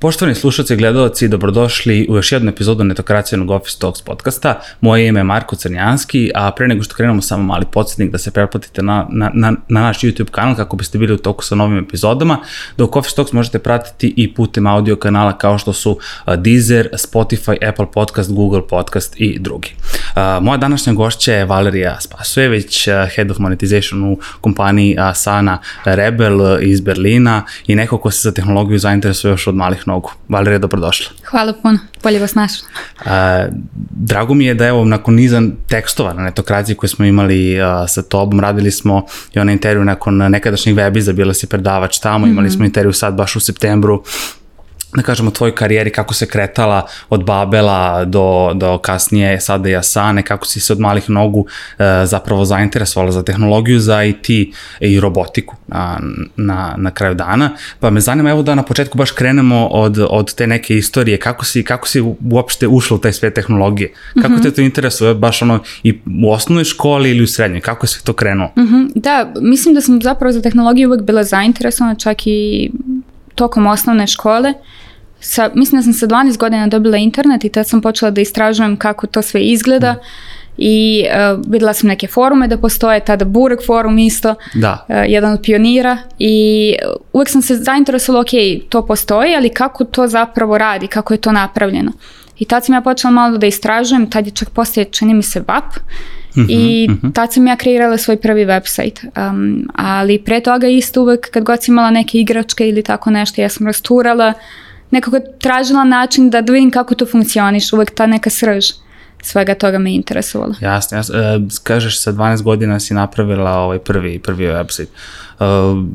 Poštovani slušalci i gledalci, dobrodošli u još jednu epizodu Netokracijanog Office Talks podcasta. Moje ime je Marko Crnjanski, a pre nego što krenemo samo mali podsjetnik da se pretplatite na, na, na, na naš YouTube kanal kako biste bili u toku sa novim epizodama, dok Office Talks možete pratiti i putem audio kanala kao što su Deezer, Spotify, Apple Podcast, Google Podcast i drugi. Moja današnja gošća je Valerija Spasojević, Head of Monetization u kompaniji Sana Rebel iz Berlina i neko ko se za tehnologiju zainteresuje još od malih nogu. Valerija, dobrodošla. Hvala puno, bolje vas našla. A, drago mi je da evo, nakon niza tekstova na netokraciji koje smo imali a, sa tobom, radili smo i onaj intervju nakon nekadašnjih webiza, bila si predavač tamo, mm -hmm. imali mhm. smo intervju sad baš u septembru da kažemo, tvoj karijeri, kako se kretala od Babela do, do kasnije sada i Asane, kako si se od malih nogu e, zapravo zainteresovala za tehnologiju, za IT i robotiku na, na, na kraju dana. Pa me zanima evo da na početku baš krenemo od, od te neke istorije, kako si, kako si uopšte ušla u taj svet tehnologije, kako mm -hmm. te to interesuje, baš ono i u osnovnoj školi ili u srednjoj, kako je sve to krenulo? Mm -hmm. Da, mislim da sam zapravo za tehnologiju uvek bila zainteresovana, čak i tokom osnovne škole, sa, mislim da sam sa 12 godina dobila internet i tad sam počela da istražujem kako to sve izgleda. Mm. i uh, videla sam neke forume da postoje, tada Burek forum isto, da. uh, jedan od pionira i e, uvek sam se zainteresovala, ok, to postoji, ali kako to zapravo radi, kako je to napravljeno. I tad sam ja počela malo da istražujem, tad je čak postoje, čini mi se, VAP, I mm -hmm. tad sam ja kreirala svoj prvi website. Um, ali pre toga isto uvek kad god sam imala neke igračke ili tako nešto, ja sam rasturala, nekako tražila način da, da vidim kako to funkcioniš, uvek ta neka srž svega toga me interesovalo. Jasno, jasno. E, kažeš sa 12 godina si napravila ovaj prvi, prvi website. E,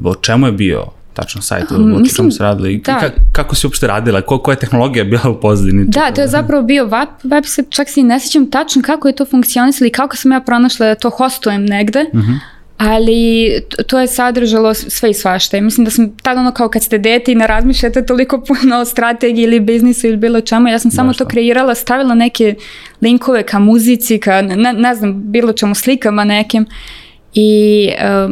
o čemu je bio tačno sajt um, o mislim, čemu se radila da. ka, kako se uopšte radila, ko, koja je tehnologija bila u pozadini. Da, to je zapravo bio web, web čak se i ne sećam tačno kako je to funkcionisalo i kako sam ja pronašla da to hostujem negde. Uh mhm. -huh ali to je sadržalo sve i svašta. I mislim da sam tad ono kao kad ste dete i ne razmišljate toliko puno o strategiji ili biznisu ili bilo čemu, ja sam da, samo Dašta. to kreirala, stavila neke linkove ka muzici, ka ne, ne znam, bilo čemu slikama nekim I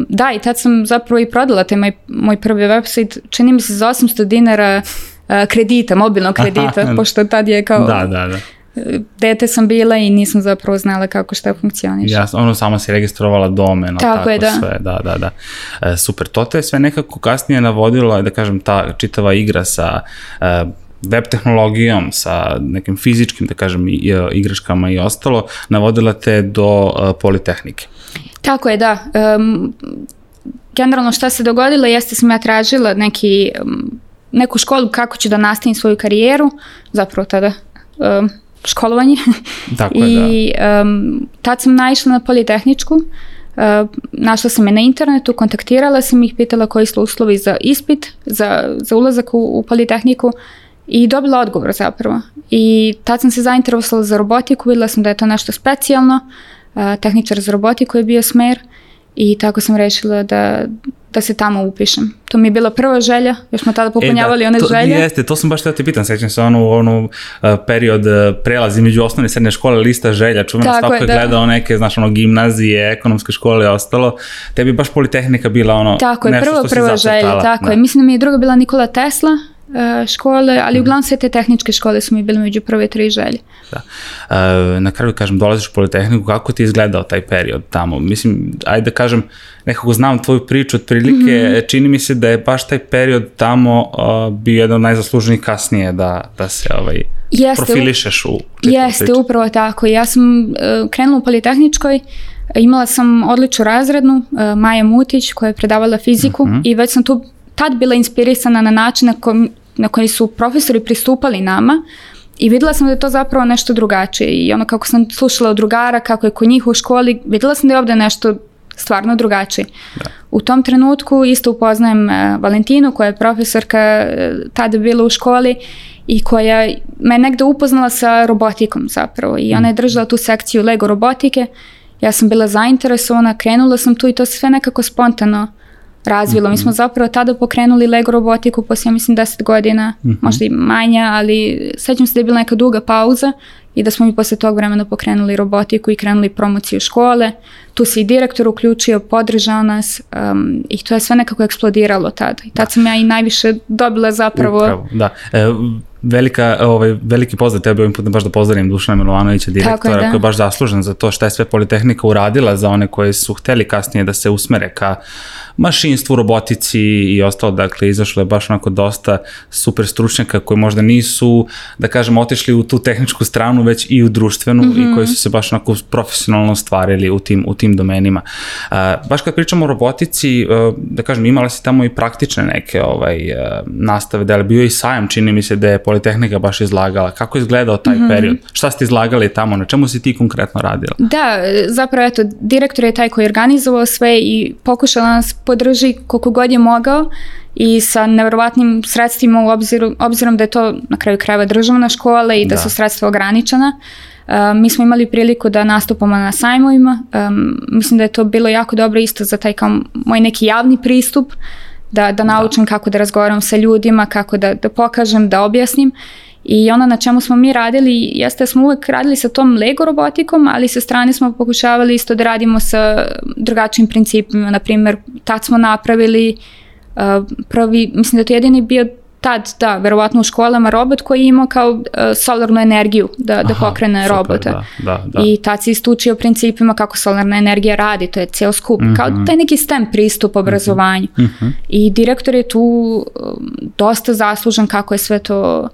da, i tad sam zapravo i prodala taj moj, moj prvi website, čini mi se za 800 dinara e, kredita, mobilnog kredita, Aha. pošto tad je kao... Da, da, da. E, dete sam bila i nisam zapravo znala kako šta funkcioniš. Jasno, ono sama si registrovala domeno, tako, tako je, da. sve, da, da, da. E, super, to te je sve nekako kasnije navodilo, da kažem, ta čitava igra sa e, web tehnologijom, sa nekim fizičkim, da kažem, e, igračkama i ostalo, navodila te do uh, Politehnike. Tako je, da. Um, generalno šta se dogodilo jeste sam ja tražila neki, um, neku školu kako ću da nastavim svoju karijeru, zapravo tada um, školovanje. Tako je, I da. um, tad sam naišla na politehničku, Uh, našla sam je na internetu, kontaktirala sam ih, pitala koji su uslovi za ispit, za, za ulazak u, u politehniku i dobila odgovor zapravo. I tad sam se zainteresovala za robotiku, videla sam da je to nešto specijalno, uh, a, tehničar za koji je bio smer i tako sam rešila da, da se tamo upišem. To mi je bila prva želja, još smo tada popunjavali e, da, one to, želje. Jeste, to sam baš tada ti pitan, sećam se ono, ono e, period e, prelaz između osnovne srednje škole, lista želja, čuveno Tako stavko je da. gledao neke, znaš, ono, gimnazije, ekonomske škole i ostalo, tebi baš politehnika bila ono, tako nešto je, prvo, što prvo si zacrtala. Želja, tako da. je, mislim da mi je druga bila Nikola Tesla, E, škole, ali mm. uglavnom sve te tehničke škole su mi bile među prve tri želje. Da. E, na kraju, kažem, dolaziš u Politehniku, kako ti je izgledao taj period tamo? Mislim, ajde da kažem, nekako znam tvoju priču otprilike, mm -hmm. čini mi se da je baš taj period tamo e, bio jedan od najzasluženijih kasnije da, da se ovaj, jeste, profilišeš u Jeste, priču. upravo tako. Ja sam e, krenula u Politehničkoj, imala sam odličnu razrednu, Maja Mutić koja je predavala fiziku mm -hmm. i već sam tu tad bila inspirisana na način na kom na koji su profesori pristupali nama i videla sam da je to zapravo nešto drugačije i ono kako sam slušala od drugara, kako je kod njih u školi, videla sam da je ovde nešto stvarno drugačije. Da. U tom trenutku isto upoznajem e, Valentinu koja je profesorka e, tada bila u školi i koja me negde upoznala sa robotikom zapravo i ona je mm. držala tu sekciju Lego robotike. Ja sam bila zainteresovana, krenula sam tu i to sve nekako spontano razvilo. Mm -hmm. Mi smo mhm. zapravo tada pokrenuli Lego robotiku poslije, ja mislim, 10 godina, mm -hmm. možda i manja, ali sećam se da je bila neka duga pauza i da smo mi posle tog vremena pokrenuli robotiku i krenuli promociju škole. Uh, tu se i direktor uključio, podržao nas um, i to je sve nekako eksplodiralo tada. I tad da. sam ja i najviše dobila zapravo... Upravo, da. E, velika, ovaj, veliki pozdrav, tebe ovim putem baš da pozdravim Dušana Milovanovića, direktora, je, da. koji je baš zaslužen za to šta je sve Politehnika uradila za one koji su hteli kasnije da se usmere ka mašinstvu, robotici i ostalo, dakle, izašlo je baš onako dosta super stručnjaka koji možda nisu, da kažem, otišli u tu tehničku stranu, već i u društvenu mm -hmm. i mhm. koji su se baš onako profesionalno stvarili u tim, u tim tim domenima. Baš kad pričamo o robotici, e, da kažem, imala si tamo i praktične neke ovaj, e, nastave, da je bio i sajam, čini mi se da je Politehnika baš izlagala. Kako je izgledao taj mm -hmm. period? Šta ste izlagali tamo? Na čemu si ti konkretno radila? Da, zapravo, eto, direktor je taj koji je organizovao sve i pokušala nas podrži koliko god je mogao i sa nevjerovatnim sredstvima u obziru, obzirom da je to na kraju krajeva državna škola i da, da su sredstva ograničena. Uh, Um, mi smo imali priliku da nastupamo na sajmovima. Um, mislim da je to bilo jako dobro isto za taj kao moj neki javni pristup, da, da, da. naučim da. kako da razgovaram sa ljudima, kako da, da pokažem, da objasnim. I ono na čemu smo mi radili jeste da smo uvek radili sa tom Lego robotikom, ali sa strane smo pokušavali isto da radimo sa drugačijim principima. Naprimjer, tad smo napravili uh, prvi, mislim da to jedini bio tad, da, verovatno u školama robot koji je imao kao uh, solarnu energiju da, da pokrene Aha, super, robota. Da, da, da. I tad se istučio principima kako solarna energija radi, to je ceo skup. Mm -hmm. Kao taj neki STEM pristup obrazovanju. Mm -hmm. I direktor je tu um, dosta zaslužan kako je sve to uh,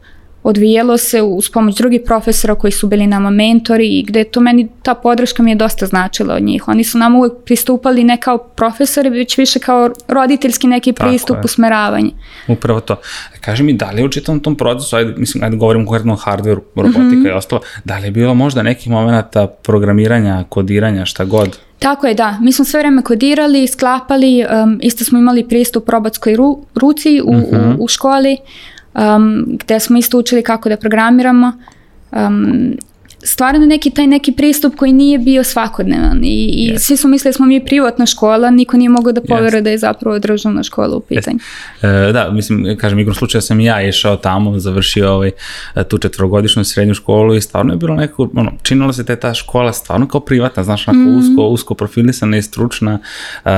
odvijelo se uz pomoć drugih profesora koji su bili nama mentori i gde to meni, ta podrška mi je dosta značila od njih. Oni su nam uvek pristupali ne kao profesori, već više kao roditeljski neki pristup, Tako usmeravanje. Upravo to. Kaži mi, da li je u čitavom tom procesu, ajde, mislim, ajde govorim konkretno o hardveru, mhm. robotika mm -hmm. i ostalo, da li je bilo možda nekih momenta programiranja, kodiranja, šta god? Tako je, da. Mi smo sve vreme kodirali, sklapali, um, isto smo imali pristup robotskoj ru, ruci u, mm -hmm. u, mhm. u školi um, gde smo isto učili kako da programiramo um, stvarno neki taj neki pristup koji nije bio svakodnevan i, i yes. svi su mislili da smo mi privatna škola, niko nije mogao da poveruje yes. da je zapravo državna škola u pitanju. Yes. E, da, mislim, kažem, igrom slučaja sam ja išao tamo, završio ovaj, tu četvrogodišnju srednju školu i stvarno je bilo neko, ono, činilo se da ta škola stvarno kao privatna, znaš, onako mm. usko, usko profilisana i stručna, e,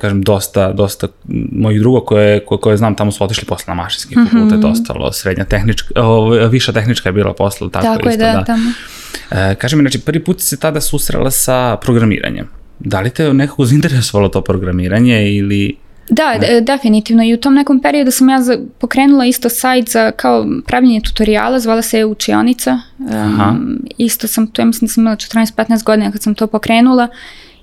kažem, dosta, dosta, mojih drugo koje, koje, koje znam tamo su otišli posle na mašinski fakultet, mm -hmm. ostalo, srednja tehnička, o, ovaj, viša tehnička je bila posle, tako, tako isto, je, da, da. Tamo. E, mi, znači, prvi put se tada susrela sa programiranjem. Da li te nekako zainteresovalo to programiranje ili... Da, ne. E, definitivno. I u tom nekom periodu sam ja pokrenula isto sajt za kao pravljenje tutoriala, zvala se je učionica Um, isto sam, to ja mislim da sam imala 14-15 godina kad sam to pokrenula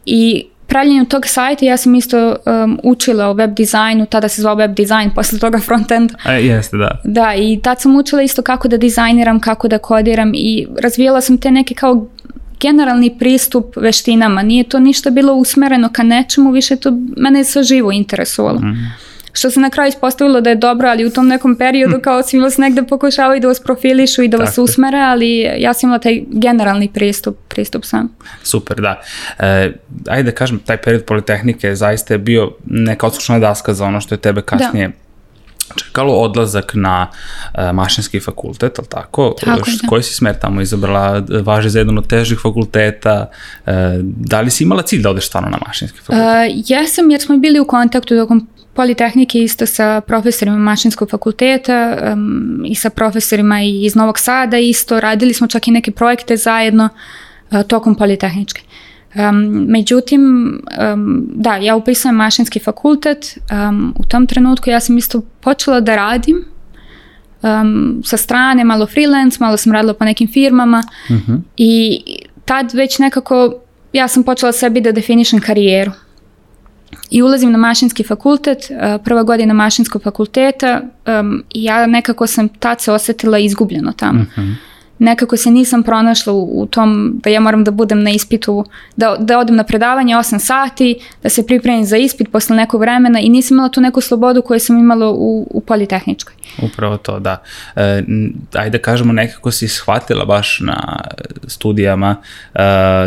i pravljenju tog sajta ja sam isto um, učila o web dizajnu, tada se zvao web dizajn, posle toga frontend. E, jeste, da. Da, i tad sam učila isto kako da dizajniram, kako da kodiram i razvijala sam te neke kao generalni pristup veštinama. Nije to ništa bilo usmereno ka nečemu, više to mene je sve živo interesovalo. Mm što se na kraju ispostavilo da je dobro, ali u tom nekom periodu hm. kao svim vas negde pokušavaju da vas profilišu i da Tako. vas usmere, ali ja sam imala taj generalni pristup, pristup sam. Super, da. E, ajde da kažem, taj period Politehnike zaista je bio neka odslušna daska za ono što je tebe da. kasnije da čekalo odlazak na uh, mašinski fakultet, ali tako? tako Š, da. Koji si smer tamo izabrala? Važe za jedan od težih fakulteta. Uh, da li si imala cilj da odeš stvarno na mašinski fakultet? Uh, jesam, jer smo bili u kontaktu dokom Politehnike isto sa profesorima mašinskog fakulteta um, i sa profesorima iz Novog Sada isto. Radili smo čak i neke projekte zajedno uh, tokom Politehničke. Um, međutim, um, da, ja upisujem mašinski fakultet. Um, u tom trenutku ja sam isto počela da radim um, sa strane, malo freelance, malo sam radila po nekim firmama uh mhm. -huh. i tad već nekako ja sam počela sebi da definišem karijeru i ulazim na mašinski fakultet, e, prva godina mašinskog fakulteta um, i ja nekako sam tad se osetila izgubljeno tamo. Uh mhm. -huh nekako se nisam pronašla u, u tom da ja moram da budem na ispitu, da, da odem na predavanje 8 sati, da se pripremim za ispit posle nekog vremena i nisam imala tu neku slobodu koju sam imala u, u Politehničkoj. Upravo to, da. E, ajde kažemo nekako si shvatila baš na studijama e,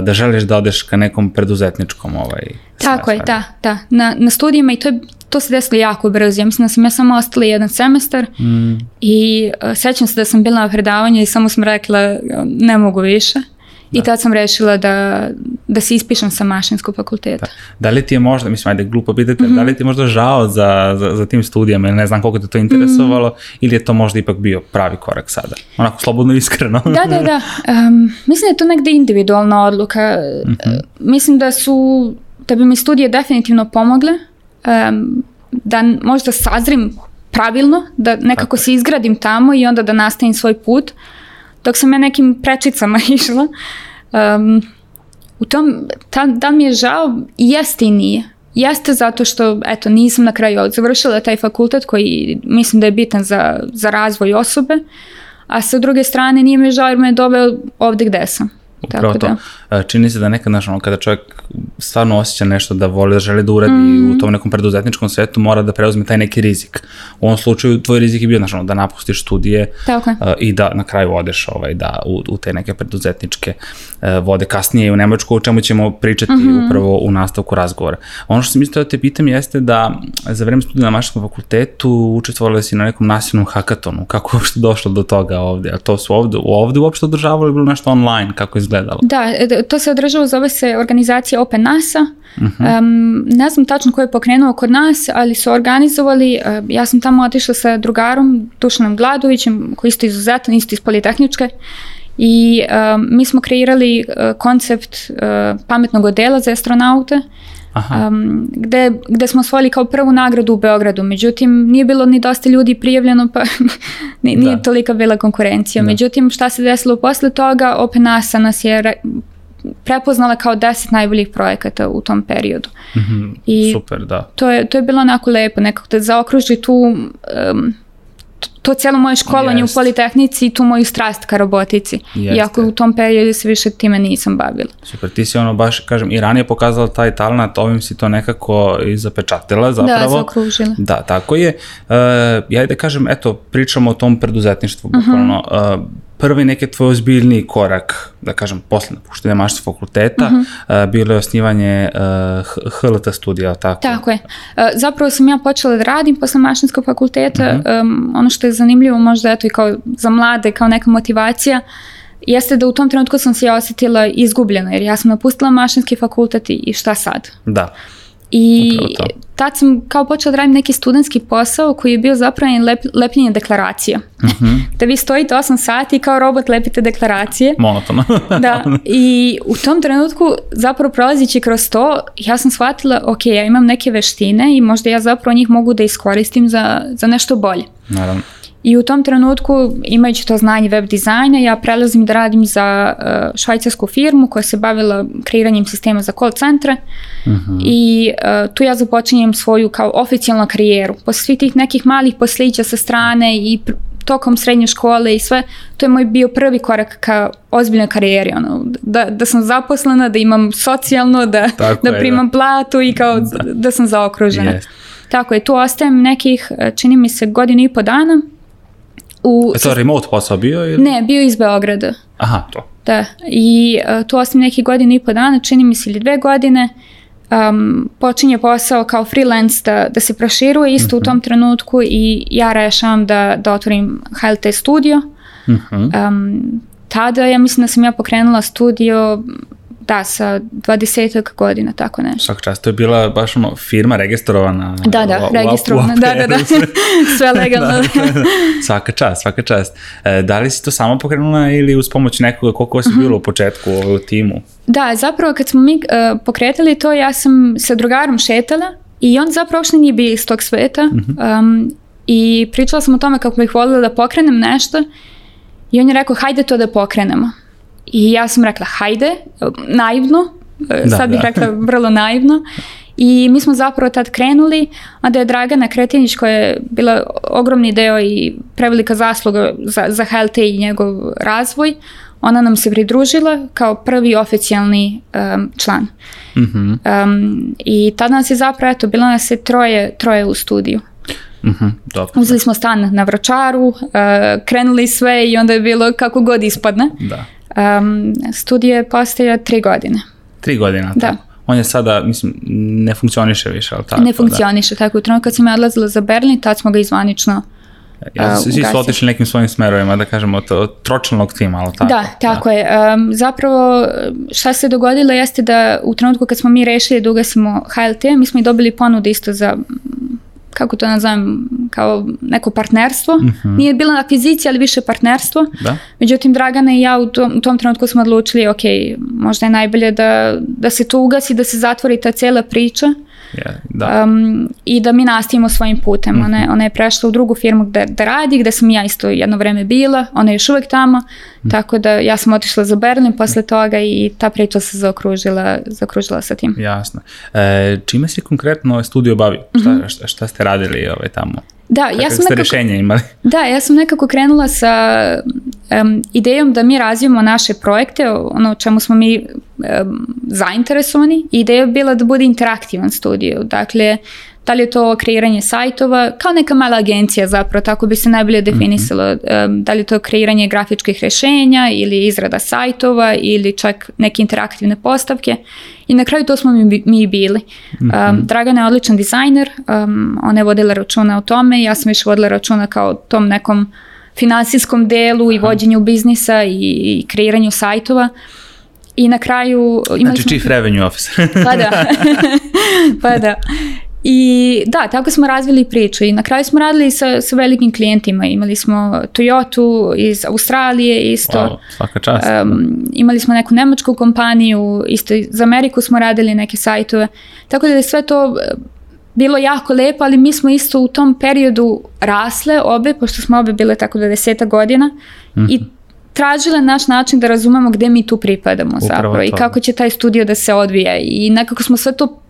da želiš da odeš ka nekom preduzetničkom ovaj, Tako je, da, da. Na, na studijama i to je to se desilo jako brzo. Ja mislim da sam ja samo ostala jedan semestar mm. i uh, sećam se da sam bila na predavanju i samo sam rekla e, ne mogu više. Da. I tad sam rešila da, da se ispišem sa mašinskog fakulteta. Da. da li ti je možda, mislim, ajde, glupo pitate, mm -hmm. da li mhm. ti je možda žao za, za, za tim studijama ili ne znam koliko te to interesovalo mm ili je to možda ipak bio pravi korak sada? Onako slobodno iskreno. da, da, da. Um, mislim da je to negde individualna odluka. Mm -hmm. Mislim da su, da bi mi studije definitivno pomogle, um, da možda sazrim pravilno, da nekako se izgradim tamo i onda da nastavim svoj put. Dok sam ja nekim prečicama išla, um, u tom, ta, da mi je žao, jeste i nije. Jeste zato što, eto, nisam na kraju završila taj fakultet koji mislim da je bitan za, za razvoj osobe, a sa druge strane nije mi žao jer me je doveo ovde gde sam. Upravo Tako da. to. Da. Čini se da nekad, znaš, ono, kada čovjek stvarno osjeća nešto da voli, da želi da uradi mm. u tom nekom preduzetničkom svetu, mora da preuzme taj neki rizik. U ovom slučaju tvoj rizik je bio, znaš, ono, da napustiš studije Tako. Uh, i da na kraju odeš ovaj, da, u, u te neke preduzetničke uh, vode. Kasnije u Nemačku, o čemu ćemo pričati mm -hmm. upravo u nastavku razgovora. Ono što sam mislio da te pitam jeste da za vreme studija na mašinskom fakultetu učestvovala si na nekom nasilnom hakatonu. Kako je uopšte došlo do toga ovde? A to su ovde, ovde uopšte održavali bilo nešto online? Kako je izgledalo? Da, e, to se odražava, zove se organizacija Open NASA. Uh -huh. um, ne znam tačno ko je pokrenuo kod nas, ali su organizovali, uh, ja sam tamo otišla sa drugarom Dušanom Gladovićem, koji isto izuzetan, isto iz Politehničke, i um, mi smo kreirali uh, koncept pametnog odela za astronaute. Uh, Aha. Um, gde, gde smo osvojili kao prvu nagradu u Beogradu, međutim nije bilo ni dosta ljudi prijavljeno pa nije, da. nije tolika bila konkurencija. Da. Međutim šta se desilo posle toga, Open NASA nas je re, prepoznala kao 10 najboljih projekata u tom periodu. Mm -hmm, I super, da. To je, to je bilo onako lepo, nekako da zaokruži tu um, to cijelo moje školanje yes. u Politehnici i tu moju strast ka robotici. Jeste. Iako u tom periodu se više time nisam bavila. Super, ti si ono baš, kažem, i ranije pokazala taj talent, ovim si to nekako i zapečatila da, zapravo. Da, zaokružila. Da, tako je. Uh, ja da kažem, eto, pričamo o tom preduzetništvu, mhm. bukvalno. Uh -huh. uh, prvi neki tvoj ozbiljniji korak, da kažem, posle napuštenja mašta fakulteta, uh -huh. uh, bilo je osnivanje uh, eh, HLT studija, tako? Tako je. Eh, zapravo sam ja počela da radim posle mašinskog fakulteta. Uh mhm. -huh. ono što je zanimljivo, možda eto i kao za mlade, kao neka motivacija, jeste da u tom trenutku sam se ja osetila izgubljena, jer ja sam napustila mašinski fakultet i šta sad? Da. Uh, I tad sam kao počela da radim neki studentski posao koji je bio zapravo lep, lepljenje deklaracija. Mm -hmm. Da vi stojite 8 sati i kao robot lepite deklaracije. Monotono. da. I u tom trenutku zapravo prolazići kroz to, ja sam shvatila, ok, ja imam neke veštine i možda ja zapravo njih mogu da iskoristim za, za nešto bolje. Naravno. I u tom trenutku, imajući to znanje web dizajna, ja prelazim da radim za uh, švajcarsku firmu koja se bavila kreiranjem sistema za call centre uh mhm. -huh. i uh, tu ja započinjem svoju kao oficijalnu karijeru. Posle svih tih nekih malih poslića sa strane i tokom srednje škole i sve, to je moj bio prvi korak ka ozbiljnoj karijeri, ono, da, da sam zaposlena, da imam socijalno, da, Tako da je, da. primam da. platu i kao da, da sam zaokružena. Yes. Tako je, tu ostajem nekih, e, čini mi se, godinu i po dana U... E to remote posao bio? Ili? Ne, bio iz Beograda. Aha, to. Da, i uh, tu osim nekih godina i po dana, čini mi se ili dve godine, um, počinje posao kao freelance da, da se proširuje isto mm -hmm. u mhm. tom trenutku i ja rešavam da, da otvorim HLT studio. Mm -hmm. um, tada ja mislim da sam ja pokrenula studio da, sa 20 godina, tako nešto. Svaka čast, to je bila baš ono firma registrovana. Da, da, u, registrovana, u da, da, da, sve legalno. Da, da, da. Svaka čast, svaka čast. E, da li si to samo pokrenula ili uz pomoć nekoga, koliko si mm bilo u početku ovaj, u timu? Da, zapravo kad smo mi uh, pokretali to, ja sam sa drugarom šetala i on zapravo uopšte nije bio iz tog sveta um, i pričala sam o tome kako bih volila da pokrenem nešto i on je rekao, hajde to da pokrenemo. I ja sam rekla hajde, naivno, e, da, sad bih da. rekla vrlo naivno. I mi smo zapravo tad krenuli, a da je Dragana Kretinić koja je bila ogromni deo i prevelika zasluga za, za HLT i njegov razvoj, ona nam se pridružila kao prvi oficijalni um, član. Mm -hmm. um, I tada nas je zapravo, eto, bilo nas je troje, troje u studiju. Mm -hmm, dobro. Uzeli smo stan na Vračaru, uh, krenuli sve i onda je bilo kako god ispadne. Da um, studije postaja tri godine. Tri godine, da. Tako. On je sada, mislim, ne funkcioniše više, ali tako? Ne da. funkcioniše, da. tako. U trenutku kad sam ja odlazila za Berlin, tad smo ga izvanično Ja, svi su otišli nekim svojim smerovima, da kažemo, od, od tročlanog tima, ali tako? Da, tako da. je. Um, zapravo, šta se dogodilo jeste da u trenutku kad smo mi rešili da ugasimo HLT, mi smo i dobili ponudu isto za kako to nazovem, kao neko partnerstvo. Mm -hmm. Nije bila akvizicija, ali više partnerstvo. Da. Međutim, Dragana i ja u tom, u tom trenutku smo odlučili, ok, možda je najbolje da, da se to ugasi, da se zatvori ta cela priča. Yeah, da. Um, I da mi nastavimo svojim putem. Mm ona, mhm. ona je prešla u drugu firmu gde, da radi, gde sam ja isto jedno vreme bila, ona je još uvek tamo, mm tako da ja sam otišla za Berlin posle toga i ta priča se zaokružila, zaokružila sa tim. Jasno. E, čime si konkretno ovaj studio bavio? Mm -hmm. šta, šta ste radili ovaj, tamo? Da, Kako ja sam nekako, imali? Da, ja sam nekako krenula sa um, idejom da mi razvijemo naše projekte, ono čemu smo mi um, zainteresovani, ideja je bila da bude interaktivan studio. Dakle, da li je to kreiranje sajtova, kao neka mala agencija zapravo, tako bi se najbolje mhm. definisalo, um, da li je to kreiranje grafičkih rešenja ili izrada sajtova ili čak neke interaktivne postavke. I na kraju to smo mi, mi bili. Um, Dragana je odličan dizajner, um, ona je vodila računa o tome, ja sam više vodila računa kao tom nekom uh, finansijskom delu i vođenju biznisa i, kreiranju sajtova. I na kraju... Znači imali znači smo... chief revenue officer. pa da. pa da. I da, tako smo razvili priču i na kraju smo radili sa, sa velikim klijentima. Imali smo Toyota iz Australije isto. Wow, svaka čast. Um, imali smo neku nemačku kompaniju, isto za Ameriku smo radili neke sajtove. Tako da je sve to bilo jako lepo, ali mi smo isto u tom periodu rasle obe, pošto smo obe bile tako do deseta godina mm -hmm. i mhm. tražile naš način da razumemo gde mi tu pripadamo Upravo zapravo to. i kako će taj studio da se odvija i nekako smo sve to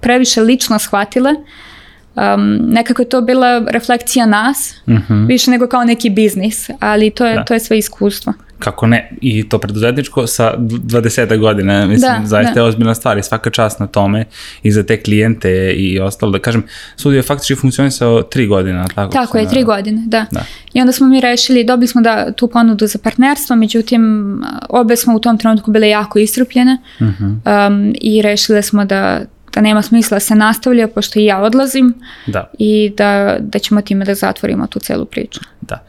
previše lično shvatile um, nekako je to bila refleksija nas, mm -hmm. više nego kao neki biznis, ali to je, da. to je sve iskustvo kako ne, i to preduzetničko sa 20 godina, mislim, da, zaista da. je ozbiljna stvar i svaka čast na tome i za te klijente i ostalo, da kažem, studio je faktički funkcionisao tri godina, tako? Tako je, tri godine, da. da. I onda smo mi rešili, dobili smo da, tu ponudu za partnerstvo, međutim, obe smo u tom trenutku bile jako istrupljene uh mhm. -huh. um, i rešile smo da da nema smisla da se nastavlja pošto i ja odlazim da. i da, da ćemo time da zatvorimo tu celu priču. Da.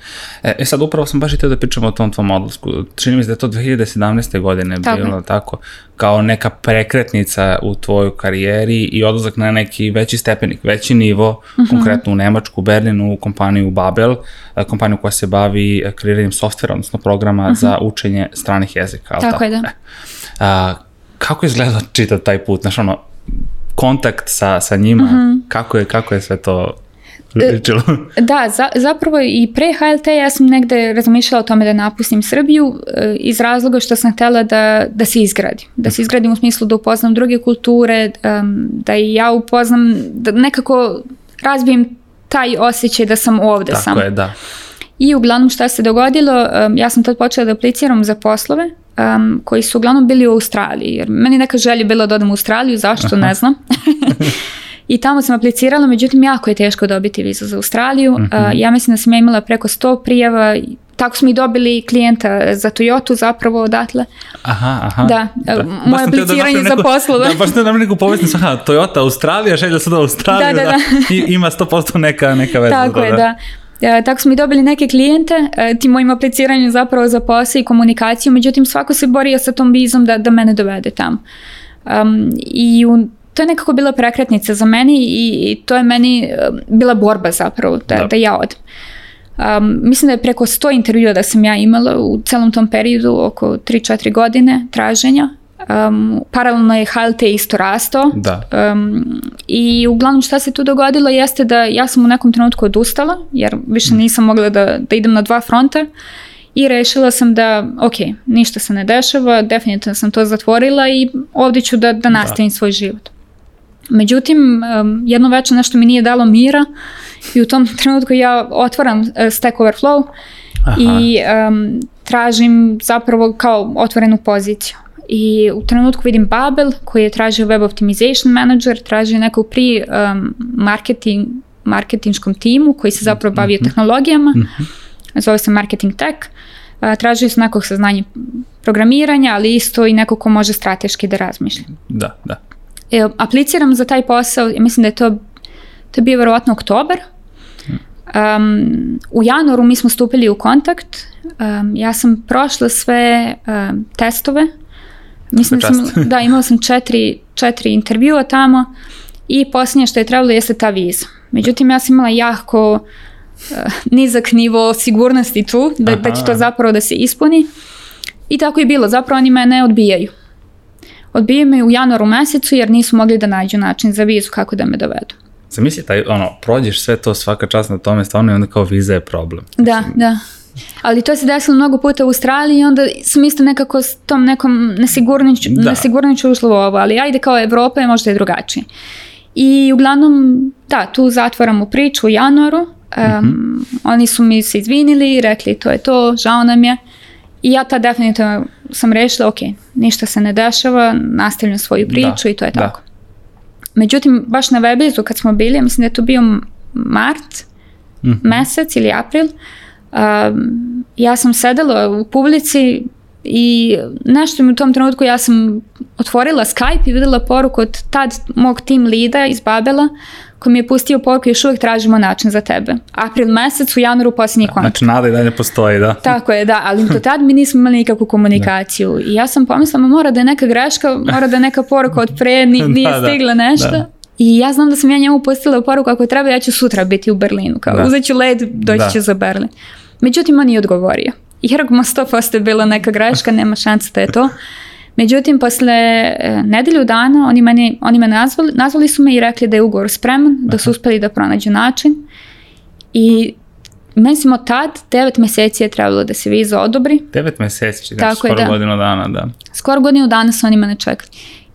E, e sad upravo sam baš i teo da pričamo o tom tvom odlasku. Čini mi se da je to 2017. godine tako. bilo tako kao neka prekretnica u tvojoj karijeri i odlazak na neki veći stepenik, veći nivo, mm -hmm. konkretno u Nemačku, u Berlinu, u kompaniju Babel, e, kompaniju koja se bavi e, kreiranjem softvera, odnosno programa mm -hmm. za učenje stranih jezika. Tako, tako je, da. E. A, kako izgleda izgledao taj put? Znaš, ono, kontakt sa, sa njima, mm -hmm. kako, je, kako je sve to e, ličilo? Da, za, zapravo i pre HLT ja sam negde razmišljala o tome da napustim Srbiju e, iz razloga što sam htela da, da se izgradim. Da se mhm. izgradim u smislu da upoznam druge kulture, da i ja upoznam, da nekako razbijem taj osjećaj da sam ovde Tako sam. Tako je, da. I uglavnom šta se dogodilo, ja sam tad počela da apliciram za poslove um, koji su uglavnom bili u Australiji, jer meni neka želja bila da odem u Australiju, zašto, ne znam. I tamo sam aplicirala, međutim jako je teško dobiti vizu za Australiju. Uh ja mislim da sam ja imala preko 100 prijava, tako smo i dobili klijenta za Toyota zapravo odatle. Aha, aha. Da, da. moje da apliciranje da za neko, poslove. Da, baš da nam neku poveznicu, aha, Toyota, Australija, želja sad da da, Australiju, da, da, da. da. I, ima 100% neka, neka veza. Tako da, je, da. E, tako smo i dobili neke klijente e, tim mojim apliciranjem zapravo za posao i komunikaciju, međutim svako se borio sa tom vizom da, da mene dovede tamo. Um, I u to je nekako bila prekretnica za meni i i to je meni e, bila borba zapravo da, da. da ja odem. Um, mislim da je preko 100 intervjua da sam ja imala u celom tom periodu, oko 3-4 godine traženja um, paralelno je HLT isto rasto da. um, i uglavnom šta se tu dogodilo jeste da ja sam u nekom trenutku odustala jer više mm. nisam mogla da, da idem na dva fronta i rešila sam da, ok, ništa se ne dešava, definitivno sam to zatvorila i ovde ću da, da, da. nastavim da. svoj život. Međutim, um, jedno veče nešto mi nije dalo mira i u tom trenutku ja otvaram uh, Stack Overflow Aha. i um, tražim zapravo kao otvorenu poziciju. I u trenutku vidim Babel koji je tražio web optimization manager, tražio nekog pri um, marketing, marketinškom timu koji se zapravo bavio mm -hmm. tehnologijama. Mm Zove se marketing tech. Uh, tražio sam nekog saznanja programiranja, ali isto i neko ko može strateški da razmišlja. Da, da. E, apliciram za taj posao, mislim da je to, to je bio verovatno oktobar. Um, u januaru mi smo stupili u kontakt, um, ja sam prošla sve um, testove, Mislim dakle, da sam, da, imao sam četiri, četiri intervjua tamo i posljednje što je trebalo jeste ta viza. Međutim, ja sam imala jako uh, nizak nivo sigurnosti tu, da, Aha. da će to zapravo da se ispuni. I tako je bilo, zapravo oni mene odbijaju. Odbijaju me u januaru mesecu jer nisu mogli da nađu način za vizu kako da me dovedu. Zamisli taj, ono, prođeš sve to svaka čast na tome, stvarno i onda kao viza je problem. Da, Mislim, da. Ali to se desilo mnogo puta u Australiji i onda sam isto nekako s tom nekom nesigurnošću, da. nesigurnošću ovo, ali ajde kao Evropa je možda i drugačije. I uglavnom, da, tu zatvaramo priču u januaru, um, mm -hmm. oni su mi se izvinili, rekli to je to, žao nam je. I ja ta definitivno sam rešila, ok, ništa se ne dešava, nastavljam svoju da, priču da, i to je da. tako. Da. Međutim, baš na webizu kad smo bili, mislim da je to bio mart, mm -hmm. mesec ili april, uh, Um, ja sam sedela u publici i nešto mi u tom trenutku ja sam otvorila Skype i videla poruku od tad mog team lida iz Babela koji mi je pustio poruku još uvek tražimo način za tebe. April mesec u januaru posljednji kontakt. Znači nada i dalje postoji, da. Tako je, da, ali do tad mi nismo imali nikakvu komunikaciju da. i ja sam pomislila mora da je neka greška, mora da je neka poruka od pre, ni, da, nije da, stigla da. nešto. Da. I ja znam da sam ja njemu postila poruku ako treba ja ću sutra biti u Berlinu. Kao, da. uzet ću led, doći da. ću za Berlin. Međutim, on nije odgovorio. Jer mu 100% je bila neka greška, nema šanse da je to. Međutim, posle e, nedelju dana oni, meni, oni me nazvali, nazvali su me i rekli da je ugovor spreman, da su uspeli da pronađu način. I Mislim, od tad 9 meseci je trebalo da se viza odobri. 9 meseci, znači Tako skoro je, da. godinu dana, da. Skoro godinu dana su oni mene čekali.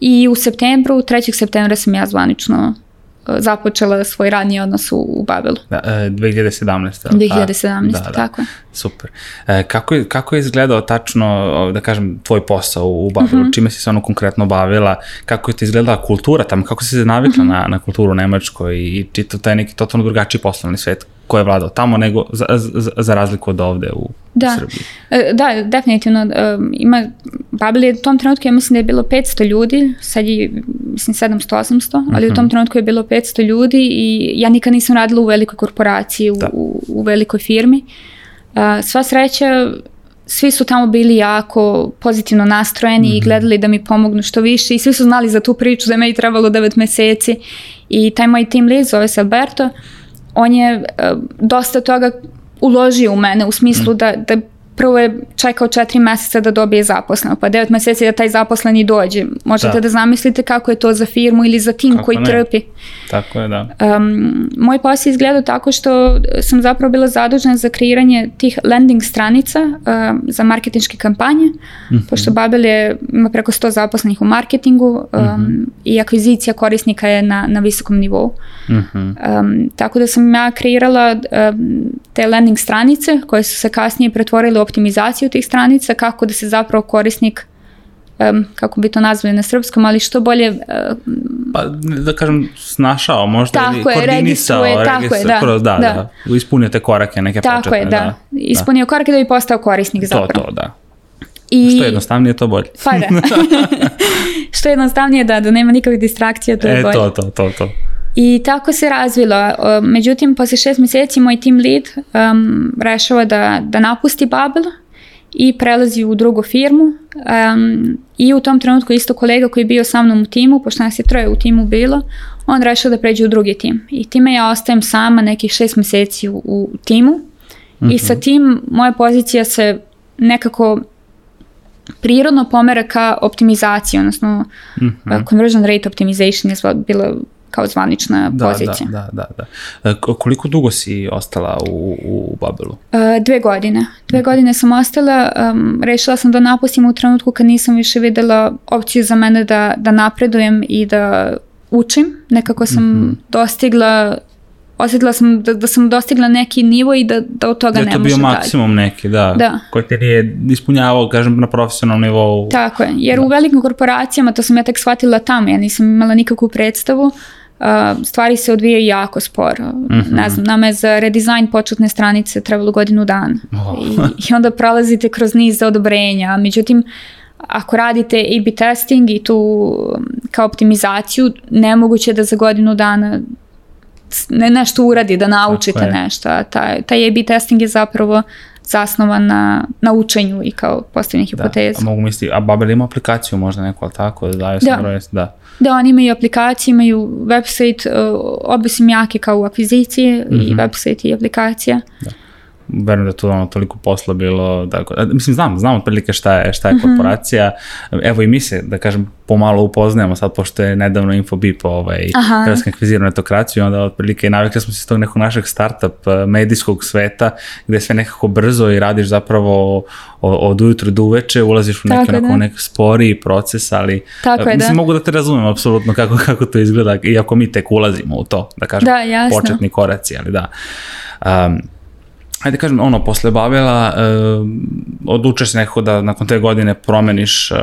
I u septembru, 3. septembra sam ja zvanično e, započela svoj radni odnos u, u Babelu. Da, 2017. E, 2017, da, da, je. Super. E, kako, je, kako je izgledao tačno, da kažem, tvoj posao u, u Babelu? Mm -hmm. Čime si se ono konkretno bavila? Kako je ti izgledala kultura tamo? Kako si se navikla mm -hmm. na, na kulturu u Nemačkoj i čitav taj neki totalno drugačiji poslovni svet koji je vladao tamo nego za, za, za razliku od ovde u, da. Srbiji. E, da, definitivno. E, ima, Babil je u tom trenutku, ja mislim da je bilo 500 ljudi, sad je, mislim, 700-800, ali uh -huh. u mhm. tom trenutku je bilo 500 ljudi i ja nikad nisam radila u velikoj korporaciji, da. u, u velikoj firmi. E, sva sreća, svi su tamo bili jako pozitivno nastrojeni mm -hmm. i mhm. gledali da mi pomognu što više i svi su znali za tu priču da je meni trebalo 9 meseci i taj moj team lead zove se Alberto on je e, dosta toga uložio u mene u smislu mm. da, da prvo je čekao četiri meseca da dobije zaposleno, pa devet meseci da taj zaposleni dođe. Možete da, da zamislite kako je to za firmu ili za tim kako koji ne. trpi. Tako je, da. Um, moj posao je izgledao tako što sam zapravo bila zadužena za kreiranje tih landing stranica um, za marketinške kampanje, mm -hmm. pošto Babel je, ima preko 100 zaposlenih u marketingu um, mm -hmm. i akvizicija korisnika je na, na visokom nivou. Mm -hmm. um, tako da sam ja kreirala um, te landing stranice koje su se kasnije pretvorile optimizaciju tih stranica, kako da se zapravo korisnik um, kako bi to nazvali na srpskom, ali što bolje... Uh, pa, da kažem, snašao možda tako ili koordinisao, je, tako registra, je, da, kroz, da, da, da, ispunio te korake neke tako početne. Tako je, da. da. Ispunio da. korake da bi postao korisnik to, zapravo. To, to, da. I... Što jednostavnije, to bolje. Pa da. što jednostavnije, da, da nema nikakvih distrakcija, to je e, bolje. E, to, to, to, to. I tako se razvilo. Međutim, posle šest meseci moj tim lead um, rešava da, da napusti Babel i prelazi u drugu firmu. Um, I u tom trenutku isto kolega koji je bio sa mnom u timu, pošto nas je troje u timu bilo, on rešio da pređe u drugi tim. I time ja ostajem sama nekih šest meseci u, u timu. I sa mhm. tim moja pozicija se nekako prirodno pomera ka optimizaciji, odnosno mm -hmm. conversion rate optimization je bilo kao zvanična da, da, pozicija. Da, da, da. da. Koliko dugo si ostala u, u Babelu? E, dve godine. Dve mm. godine sam ostala. Um, rešila sam da napustim u trenutku kad nisam više videla opciju za mene da, da napredujem i da učim. Nekako sam mm -hmm. dostigla osetila sam da, da sam dostigla neki nivo i da, da od toga ne može dalje. Da je to bio maksimum neki, da, da. koji te nije ispunjavao, kažem, na profesionalnom nivou. Tako je, jer da. u velikim korporacijama, to sam ja tek shvatila tamo, ja nisam imala nikakvu predstavu, uh, stvari se odvijaju jako sporo. Mm -hmm. Ne znam, nama je za redizajn početne stranice trebalo godinu dana. Oh. I, I onda prolazite kroz niz odobrenja. Međutim, ako radite A-B testing i tu kao optimizaciju, nemoguće da za godinu dana ne, nešto uradi, da naučite nešto. Taj, taj A-B testing je zapravo zasnovan na, na učenju i kao postavljenih da, hipoteza. Da, a mogu misliti, a Babel ima aplikaciju možda neku, ali tako? Da, da. Sam broj, da. da, oni imaju aplikaciju, imaju website, uh, obe su jake kao u akviziciji, mm -hmm. i mhm. website i aplikacija. Da verujem da je to ono toliko posla bilo, tako, da, mislim znam, znam otprilike šta je, šta je mhm. korporacija, evo i mi se, da kažem, pomalo upoznajemo sad, pošto je nedavno InfoBip ovaj, Hrvatska akvizirana etokraciju, onda otprilike navikli smo se iz tog nekog našeg startup eh, medijskog sveta, gde sve nekako brzo i radiš zapravo od ujutra do uveče, ulaziš u neke, tako, da. neki sporiji proces, ali Tako eh, mislim, da. mogu da te razumem apsolutno kako, kako to izgleda, iako mi tek ulazimo u to, da kažem, da, jasno. početni koraci, ali da. Um, ajde kažem, ono, posle Babela e, odlučaš se nekako da nakon te godine promeniš e,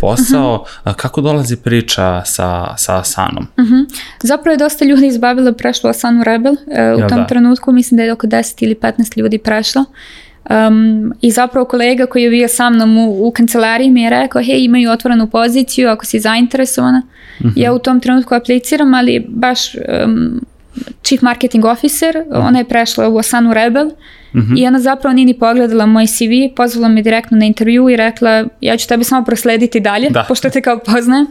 posao. Uh mhm. -huh. Kako dolazi priča sa, sa Asanom? Uh mhm. -huh. Zapravo je dosta ljudi iz Babela prešlo Asanu Rebel. E, Jel, u tom da? trenutku mislim da je oko 10 ili 15 ljudi prešlo. Um, I zapravo kolega koji je bio sa mnom u, u kancelariji mi je rekao, hej, imaju otvorenu poziciju ako si zainteresovana. Uh mhm. -huh. Ja u tom trenutku apliciram, ali baš um, chief marketing officer, ona je prešla u Asanu Rebel mm -hmm. i ona zapravo nije ni pogledala moj CV, pozvala me direktno na intervju i rekla ja ću tebe samo proslediti dalje, da. pošto te kao poznajem.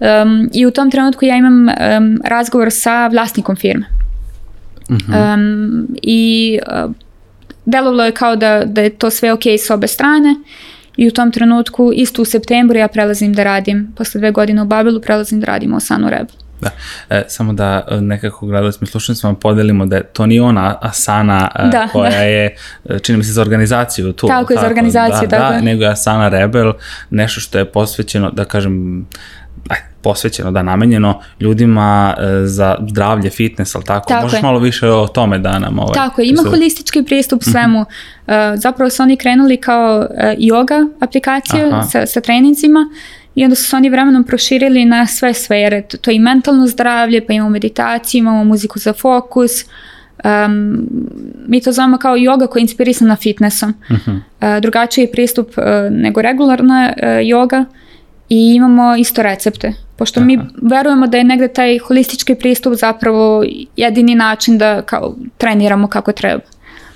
Um, I u tom trenutku ja imam um, razgovor sa vlasnikom firme. Mm um, I uh, delovalo je kao da, da je to sve ok s obe strane i u tom trenutku, isto u septembru, ja prelazim da radim, posle dve godine u Babelu, prelazim da radim u Asanu Rebel. Da. E, samo da e, nekako gledalacima i slušalnicima podelimo da je to ni ona Asana e, da, da, koja da. je, e, čini mi se, za organizaciju tu. Tako, tako je, za organizaciju, da, tako da, nego je Asana Rebel, nešto što je posvećeno, da kažem, posvećeno, da namenjeno ljudima za zdravlje, fitness, ali tako? tako Možeš je. malo više o tome da nam... Ovaj, tako je, ima su... holistički pristup mhm. svemu. Mm -hmm. zapravo su oni krenuli kao yoga aplikacija sa, sa treninzima I onda su se oni vremenom proširili na sve sfere. To je i mentalno zdravlje, pa imamo meditaciju, imamo muziku za fokus. Um, mi to zovemo kao joga koja je inspirisana fitnessom. Uh -huh. uh, drugačiji je pristup uh, nego regularna uh, e, joga i imamo isto recepte. Pošto Aha. mi verujemo da je negde taj holistički pristup zapravo jedini način da kao treniramo kako treba.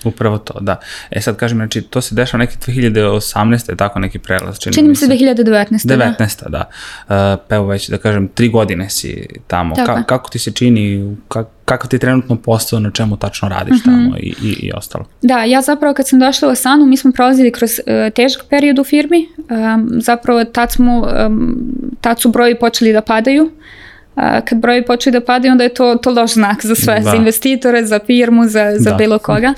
Upravo to, da. E sad kažem, znači to se dešava neki 2018. tako neki prelaz. Čini, čini mi se 2019. 19. da. da. Uh, pa evo već da kažem, tri godine si tamo. Ka, kako ti se čini, ka, kakav ti je trenutno postao, na čemu tačno radiš mm -hmm. tamo i, i, i ostalo? Da, ja zapravo kad sam došla u Asanu, mi smo prolazili kroz uh, e, težak period u firmi. Um, zapravo tad, smo, um, tad su broji počeli da padaju. A kad broji počeli da padaju, onda je to, to loš znak za sve, da. za investitore, za firmu, za, za da. bilo koga. Da.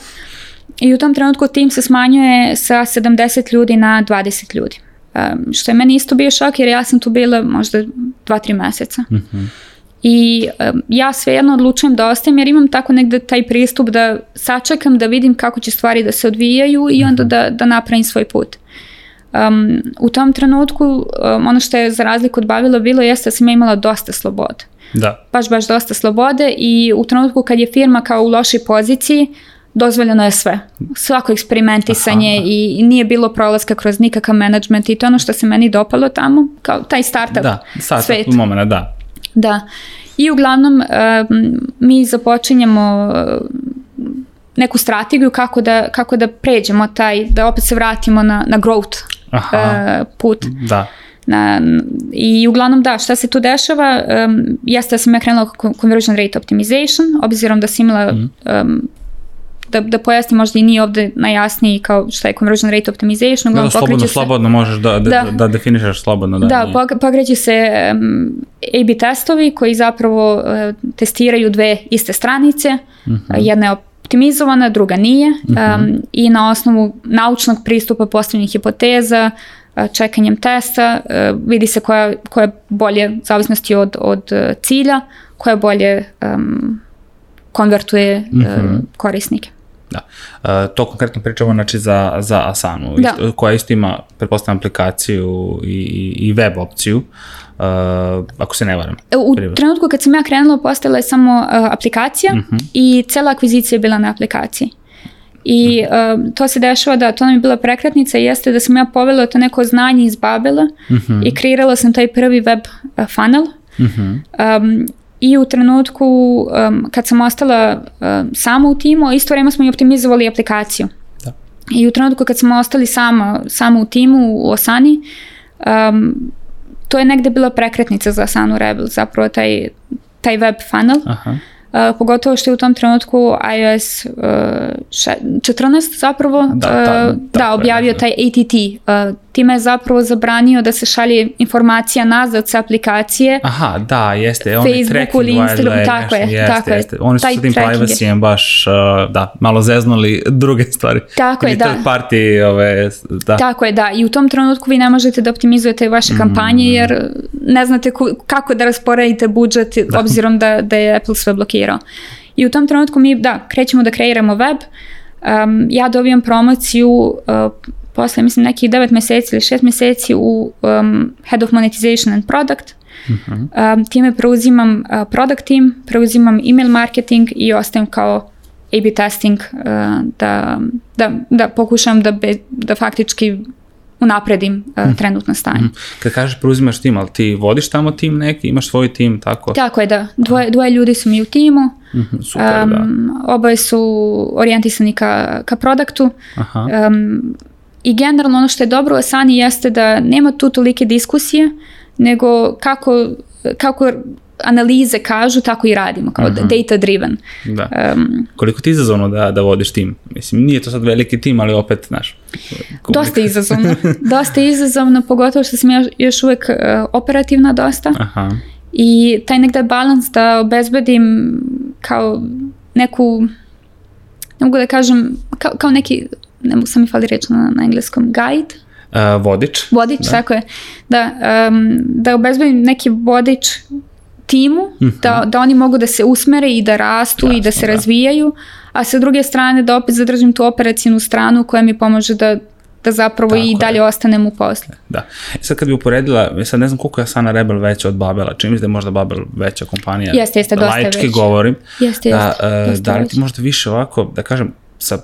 I u tom trenutku tim se smanjuje sa 70 ljudi na 20 ljudi. Um, što je meni isto bio šok jer ja sam tu bila možda 2-3 meseca. Mm -hmm. I um, ja svejedno odlučujem da ostajem jer imam tako negde taj pristup da sačekam da vidim kako će stvari da se odvijaju i onda mhm. da, da napravim svoj put. Um, u tom trenutku um, ono što je za razliku od Bavila bilo jeste da sam ja imala dosta slobode. Da. Baš, baš dosta slobode i u trenutku kad je firma kao u lošoj poziciji, dozvoljeno je sve. Svako eksperimentisanje Aha. i nije bilo prolaska kroz nikakav management i to ono što se meni dopalo tamo, kao taj startup da, startup svet. Momena, da. Da. I uglavnom mi započinjemo neku strategiju kako da, kako da pređemo taj, da opet se vratimo na, na growth Aha. E, put. Da. Na, I uglavnom da, šta se tu dešava, um, jeste da sam ja krenula conversion rate optimization, obzirom da sam imala mm. um, da, da pojasni možda i nije ovde najjasniji kao šta je conversion rate optimization. Uglavnom, da, da, slobodno, se, slobodno možeš da, da, da, da, da definišeš slobodno. Da, da nije. pokreću se um, A-B testovi koji zapravo uh, testiraju dve iste stranice, uh mhm. -huh. jedna je optimizovana, druga nije uh -huh. um, i na osnovu naučnog pristupa postavljenih hipoteza, e, čekanjem testa, e, vidi se koja, koja je bolje, u zavisnosti od, od cilja, koja bolje um, konvertuje mm -hmm. korisnike. Da. E, to konkretno pričamo znači, za, za Asanu, da. Isto, koja isto ima, pretpostavljam, aplikaciju i, i web opciju. Uh, ako se ne varam. E, u privrata. trenutku kad sam ja krenula postala je samo uh, aplikacija uh mhm. -huh. i cela akvizicija je bila na aplikaciji. I uh, to se dešava da to nam je bila prekretnica jeste da sam ja povela to neko znanje iz Babela uh mhm. -huh. i kreirala sam taj prvi web uh, funnel. Uh -huh. um, i u trenutku um, kad sam ostala um, sama u timu, isto vreme smo i optimizovali aplikaciju. Da. I u trenutku kad smo ostali sama, sama u timu u Osani, um, to je negde bila prekretnica za Asanu Rebel, zapravo taj, taj web funnel. Aha. Uh, pogotovo što je u tom trenutku iOS uh, e, 14 zapravo da, e, ta, uh, da, da objavio taj ATT uh, time je zapravo zabranio da se šalje informacija nazad sa aplikacije. Aha, da, jeste. On Facebooku ili Instagramu, tako je, jeste, tako jeste. je. Oni su s tim privacyjem baš, uh, da, malo zeznuli druge stvari. Tako je, da. Party, ove, da. Tako je, da. I u tom trenutku vi ne možete da optimizujete vaše kampanje mm. jer ne znate ku, kako da rasporedite budžet da. obzirom da, da je Apple sve blokirao. I u tom trenutku mi, da, krećemo da kreiramo web, um, ja dobijam promociju uh, posle, mislim, nekih 9 meseci ili 6 meseci u um, Head of Monetization and Product. Uh mhm. -huh. um, time preuzimam uh, product team, preuzimam email marketing i ostajem kao A-B testing uh, da, da, da pokušam da, be, da faktički unapredim uh, mm. trenutno stanje. Mm. Kad kažeš preuzimaš tim, ali ti vodiš tamo tim neki, imaš svoj tim, tako? Tako je, da. Dvoje, dvoje ljudi su mi u timu. Mm, super, da. um, da. Oboje su orijentisani ka, ka produktu. Aha. Um, I generalno ono što je dobro u Asani jeste da nema tu tolike diskusije, nego kako, kako analize kažu, tako i radimo, kao Aha. Mhm. data driven. Da. Um, koliko ti je izazovno da, da vodiš tim? Mislim, nije to sad veliki tim, ali opet, znaš... Komunika. Dosta izazovno. dosta izazovno, pogotovo što sam ja još uvek uh, operativna dosta. Aha. I taj negde balans da obezbedim kao neku, ne mogu da kažem, kao, kao neki ne mogu sam mi fali reč na, na engleskom, guide, Uh, vodič. Vodič, da. tako je. Da, um, da obezbedim neki vodič timu, da, mhm. da oni mogu da se usmere i da rastu Jasno, i da se da. razvijaju, a sa druge strane da opet zadržim tu operacijnu stranu koja mi pomože da da zapravo Tako i dalje je. ostanem u poslu. Da. I e, sad kad bi uporedila, e, sad ne znam koliko je Sana Rebel veća od Babela, čim mi da možda Babel veća kompanija. Jeste, jeste, dosta Laički veća. govorim. Jeste, da, jeste. Da, uh, dosta da li ti možda više ovako, da kažem, sa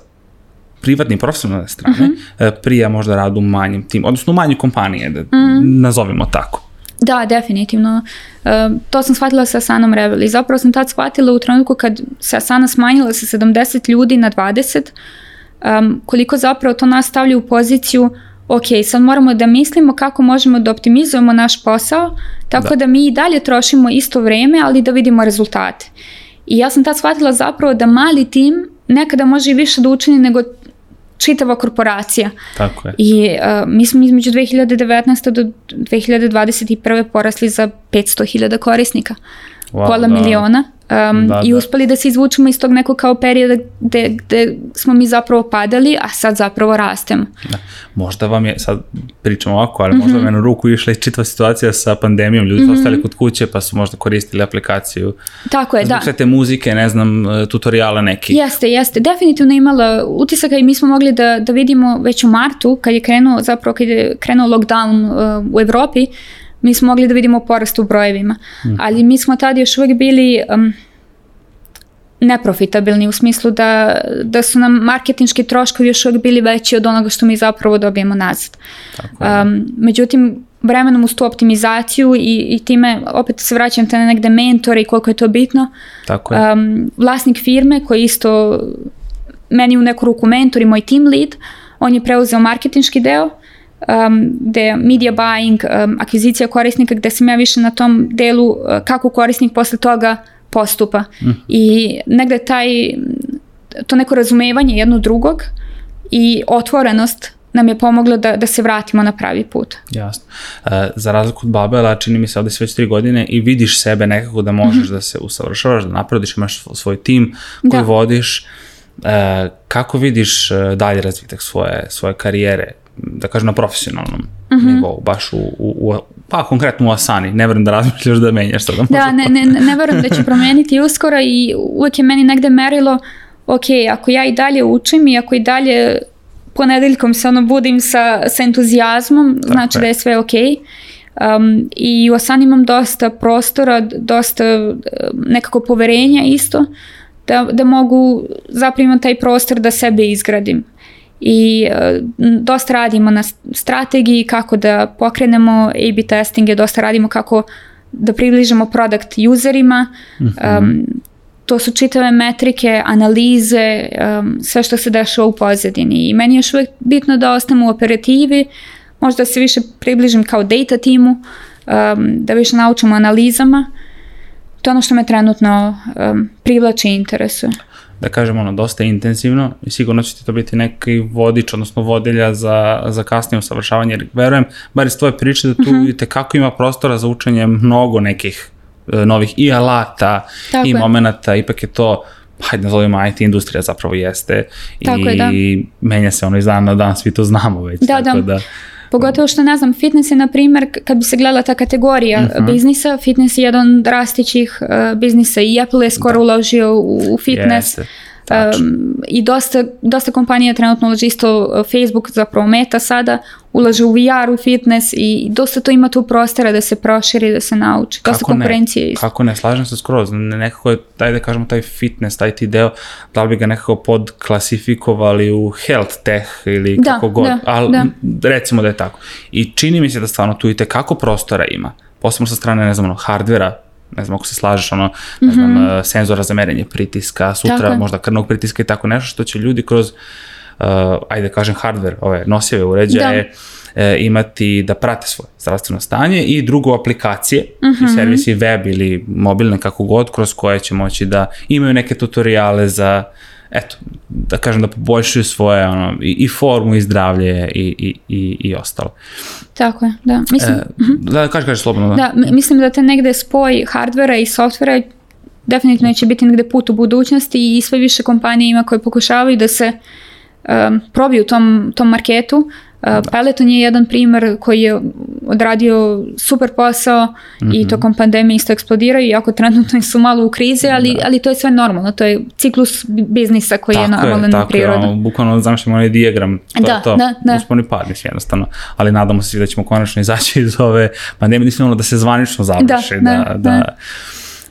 privatne i profesionalne strane mm -hmm. E, prija možda radu u manjem tim, odnosno u manje kompanije, da mm -hmm. nazovimo tako. Da, definitivno. E, to sam shvatila sa Asanom Revel i zapravo sam tad shvatila u trenutku kad se Asana smanjila sa 70 ljudi na 20, um, koliko zapravo to nas stavlja u poziciju ok, sad moramo da mislimo kako možemo da optimizujemo naš posao, tako da, da mi i dalje trošimo isto vreme, ali da vidimo rezultate. I ja sam tad shvatila zapravo da mali tim nekada može i više da učini nego čitava korporacija. Tako je. I uh, mi smo između 2019. do 2021. porasli za 500.000 korisnika. Uh, wow, pola da. miliona. Um, da, I da. uspeli da se izvučemo iz tog nekog kao perioda gde, gde smo mi zapravo padali, a sad zapravo rastemo. Da. Možda vam je, sad pričamo ovako, ali mm -hmm. možda mhm. vam je na ruku išla i čitava situacija sa pandemijom, ljudi su mm -hmm. ostali kod kuće pa su možda koristili aplikaciju. Tako je, Zbog da. Zbog te muzike, ne znam, e, tutoriala neki. Jeste, jeste, definitivno imala utisaka i mi smo mogli da, da vidimo već u martu, kad je krenuo, zapravo kad je krenuo lockdown uh, u Evropi, uh, mi smo mogli da vidimo porast u brojevima. Mm. Ali mi smo tad još uvek bili um, neprofitabilni u smislu da, da su nam marketinški troškovi još uvek bili veći od onoga što mi zapravo dobijemo nazad. Tako je. um, međutim, vremenom uz tu optimizaciju i, i time opet se vraćam te na negde mentore i koliko je to bitno. Tako je. Um, vlasnik firme koji isto meni u neku ruku mentor i moj team lead, on je preuzeo marketinški deo um, gde media buying, um, akvizicija korisnika, gde sam ja više na tom delu uh, kako korisnik posle toga postupa. Mm. I negde taj, to neko razumevanje jedno drugog i otvorenost nam je pomoglo da, da se vratimo na pravi put. Jasno. E, za razliku od Babela, čini mi se ovde si već tri godine i vidiš sebe nekako da možeš mhm. da se usavršavaš, da naprediš, imaš svoj tim koji da. vodiš. E, kako vidiš e, dalje razvitak svoje, svoje karijere? da kažem, na profesionalnom mm -hmm. nivou, baš u, u, u, pa konkretno u Asani, ne verujem da razmišljaš da menjaš to. Da, da ne, ne, pa- ne verujem da će promeniti uskoro i uvek je meni negde merilo, ok, ako ja i dalje učim i ako i dalje ponedeljkom se ono budim sa, sa entuzijazmom, Tako znači da je. da je sve ok. Um, I u Asani imam dosta prostora, dosta eh, nekako poverenja isto, da, da mogu zapravo imam taj prostor da sebe izgradim i e, dosta radimo na strategiji kako da pokrenemo A-B testinge, dosta radimo kako da približimo produkt userima. um, mhm. to su čitave metrike, analize, um, sve što se dešava u pozadini. I meni je još uvijek bitno da ostanem u operativi, možda da se više približim kao data timu, um, da više naučimo analizama. Uh, to je ono što me trenutno um, privlači i interesuje. Da kažem ono, dosta intenzivno i sigurno će ti to biti neki vodič, odnosno vodelja za, za kasnije usavršavanje, jer verujem, bar iz tvoje priče da tu mm -hmm. i ima prostora za učenje mnogo nekih e, novih i alata Tako i je. momenta, ipak je to hajde nazovimo IT industrija zapravo jeste tako i je, da. menja se ono iz dana na dan, svi to znamo već. Da, tako da. da Pogotovo što ne znam, fitness je na primjer, kad bi se gledala ta kategorija uh mhm. -huh. biznisa, fitness je jedan od rastićih uh, eh, biznisa i Apple je skoro da. uložio u, u fitness. Jeste. Um, I dosta, dosta kompanija trenutno ulaže isto e, Facebook, zapravo Meta sada, ulaže u VR, u fitness i dosta to ima tu prostora da se proširi, da se nauči. Dosta kako konkurencije ne, isto. Kako ne, slažem se skroz. Nekako je, taj da kažemo, taj fitness, taj ti deo, da li bi ga nekako podklasifikovali u health tech ili da, kako god. Da, ali da. recimo da je tako. I čini mi se da stvarno tu i tekako prostora ima posebno sa strane, ne znam, ono, hardvera, ne znam, ako se slažeš, ono, ne znam, mm -hmm. senzora za merenje pritiska, sutra tako. možda krvnog pritiska i tako nešto, što će ljudi kroz, uh, ajde da kažem, hardware, ove nosive uređaje, da e, imati da prate svoje zdravstveno stanje i drugo aplikacije mm -hmm. i mhm. servisi web ili mobilne kako god kroz koje će moći da imaju neke tutoriale za uh, eto, da kažem da poboljšuju svoje ono, i, i formu i zdravlje i, i, i, i ostalo. Tako je, da. Mislim, e, mhm. da, kaži, kaži slobodno. Da. da, mislim da te negde spoj hardvera i softvera definitivno će biti negde put u budućnosti i sve više kompanije ima koje pokušavaju da se um, probiju u tom, tom marketu, Uh, Peloton je jedan primer koji je odradio super posao mm -hmm. i mhm. tokom pandemije isto eksplodiraju, iako trenutno su malo u krizi, ali, da. ali to je sve normalno, to je ciklus biznisa koji tako je normalan je, tako priroda. Tako je, bukvalno zamišljamo onaj diagram, to da, je to, da, da. usponi pad, jednostavno, ali nadamo se da ćemo konačno izaći iz ove pandemije, mislim ono da se zvanično završi, da, da, da, da. da.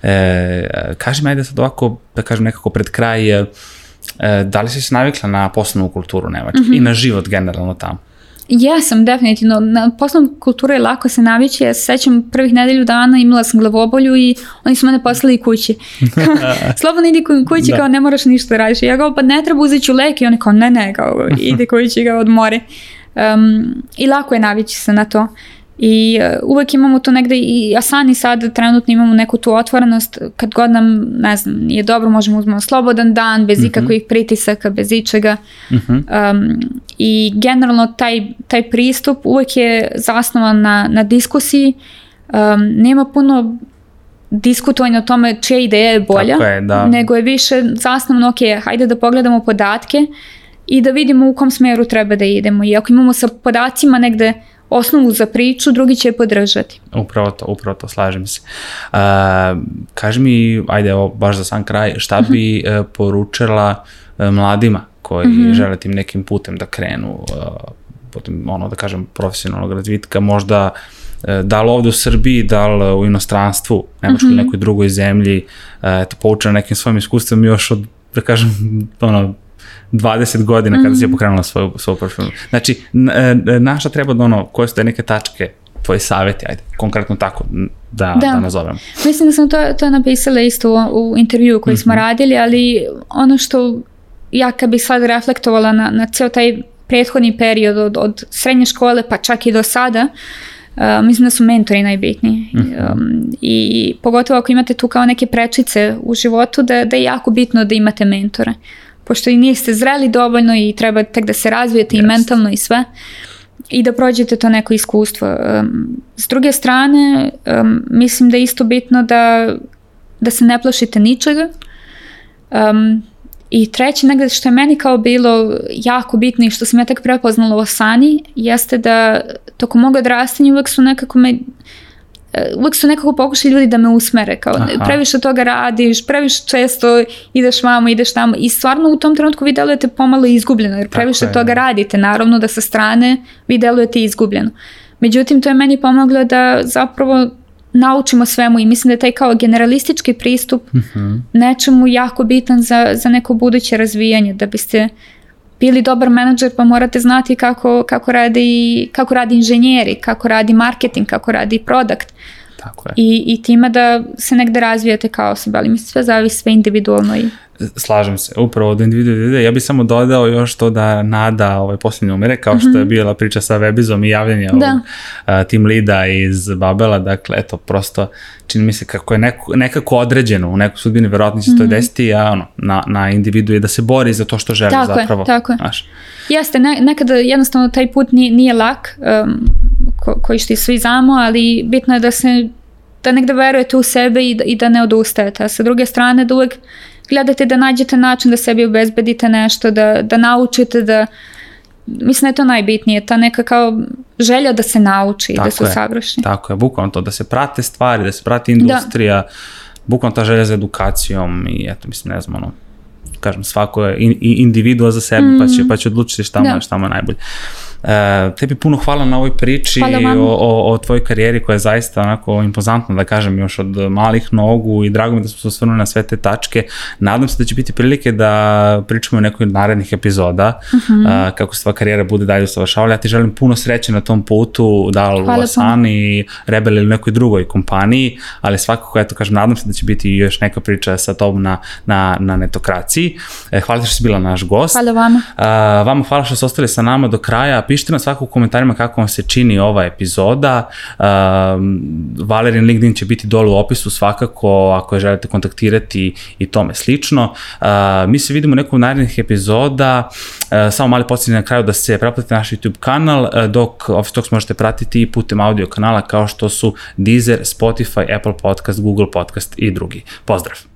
E, kaži mi, ajde sad ovako, da kažem nekako pred kraj, e, e da li si se navikla na poslovnu kulturu Nemačke mm -hmm. i na život generalno tamo? Jesam, definitivno. Na poslovnu kulturu je lako se navići. Ja se sećam prvih nedelju dana imala sam glavobolju i oni su mene poslali kući. Slobodno idi kući da. kao ne moraš ništa da radiš. Ja kao pa ne treba uzeću lek i oni kao ne ne kao ide kući kao odmore. Um, I lako je navići se na to. Uh, I uh, uvek imamo to negde i a sani sad trenutno imamo neku tu otvorenost kad god nam, ne znam, nije dobro možemo uzmemo slobodan dan, bez mm -hmm. ikakvih pritisaka, bez ičega. Mm -hmm. um, I generalno taj, taj pristup uvek je zasnovan na, na diskusiji. Um, nema puno diskutovanja o tome čija ideja je bolja, je, da. nego je više zasnovno, ok, hajde da pogledamo podatke i da vidimo u kom smeru treba da idemo. I ako imamo sa podacima negde osnovu za priču, drugi će je podržati. Upravo to, upravo to, slažem se. Uh, kaži mi, ajde, evo, baš za sam kraj, šta bi uh, poručila uh, mladima koji mm -hmm. žele tim nekim putem da krenu, uh, putem, ono, da kažem, profesionalnog razvitka, možda da li ovde u Srbiji, da li u inostranstvu, Nemačkoj mm -hmm. nekoj drugoj zemlji, eto, poučena nekim svojim iskustvom još od, da kažem, ono, 20 godina kada mm si je mhm. pokrenula svoju, svoju platformu. Znači, e, e, naša treba da ono, koje su te neke tačke tvoji saveti, ajde, konkretno tako da, da. da nazovem. Mislim da sam to, to napisala isto u, u intervju koji mm -hmm. smo mhm. radili, ali ono što ja kad bih sad reflektovala na, na ceo taj prethodni period od, od srednje škole pa čak i do sada, Uh, mislim da su mentori najbitniji mhm. um, i pogotovo ako imate tu kao neke prečice u životu da, da je jako bitno da imate mentore. Uh, pošto i niste zreli dovoljno i treba tek da se razvijete yes. i mentalno i sve i da prođete to neko iskustvo. Um, s druge strane, um, mislim da je isto bitno da, da se ne plašite ničega. Um, I treće negde što je meni kao bilo jako bitno i što sam ja tek prepoznala u Osani, jeste da tokom mog odrastanja uvek su nekako me Eh, uvek su nekako pokušali ljudi da me usmere, kao Aha. previše toga radiš, previše često ideš vamo, ideš tamo i stvarno u tom trenutku vi delujete pomalo izgubljeno, jer previše Tako je. toga radite, naravno da sa strane vi delujete izgubljeno. Međutim, to je meni pomoglo da zapravo naučimo svemu i mislim da je taj kao generalistički pristup uh mhm. -huh. nečemu jako bitan za, za neko buduće razvijanje, da biste uh, bili dobar menadžer pa morate znati kako, kako, radi, kako radi inženjeri, kako radi marketing, kako radi produkt. Tako je. I, i time da se negde razvijate kao osoba, ali mislim sve zavisi sve individualno i... Slažem se, upravo od individualne Ja bih samo dodao još to da Nada ovaj, posljednje umire, kao što je mhm. bila priča sa Webizom i javljanje da. ovog tim lida iz Babela. Dakle, eto, prosto čini mi se kako je neko, nekako određeno u nekoj sudbini, verovatno će se mm -hmm. desiti, a ono, na, na individu je da se bori za to što želi tako zapravo. Tako je, tako je. Jeste, ne, nekada jednostavno taj put nije, nije lak, um, ko, koji što svi znamo, ali bitno je da se da negde verujete u sebe i da, i da ne odustajete. A sa druge strane da uvek gledate da nađete način da sebi obezbedite nešto, da, da naučite da mislim da je to najbitnije, ta neka kao želja da se nauči i da se usavrši. Tako je, bukvalno to, da se prate stvari, da se prati industrija, da. bukvalno ta želja za edukacijom i eto, mislim, ne znam, ono, kažem, svako je in, individua za sebe, mm. pa, će, mm. pa će odlučiti šta mu, da. šta mu je najbolje. Uh, E, tebi puno hvala na ovoj priči o, o, o tvojoj karijeri koja je zaista onako impozantna, da kažem, još od malih nogu i drago mi da smo se osvrnuli na sve te tačke. Nadam se da će biti prilike da pričamo o nekoj od narednih epizoda, uh mhm. -huh. kako se tva karijera bude dalje usavršavala. Ja ti želim puno sreće na tom putu, da li hvala u Asani, Rebel ili nekoj drugoj kompaniji, ali svakako, eto, kažem, nadam se da će biti još neka priča sa tobom na, na, na netokraciji. E, hvala ti što si bila naš gost. Hvala vama. Vama hvala što ste ostali sa nama do kraja. Pišite Napišite na svako komentarima kako vam se čini ova epizoda. Uh, Valerin LinkedIn će biti dole u opisu svakako ako je želite kontaktirati i tome slično. Uh, mi se vidimo u nekom narednih epizoda. Uh, samo mali podsjetnik na kraju da se pretplatite na naš YouTube kanal, uh, dok Office Talks možete pratiti i putem audio kanala kao što su Deezer, Spotify, Apple Podcast, Google Podcast i drugi. Pozdrav!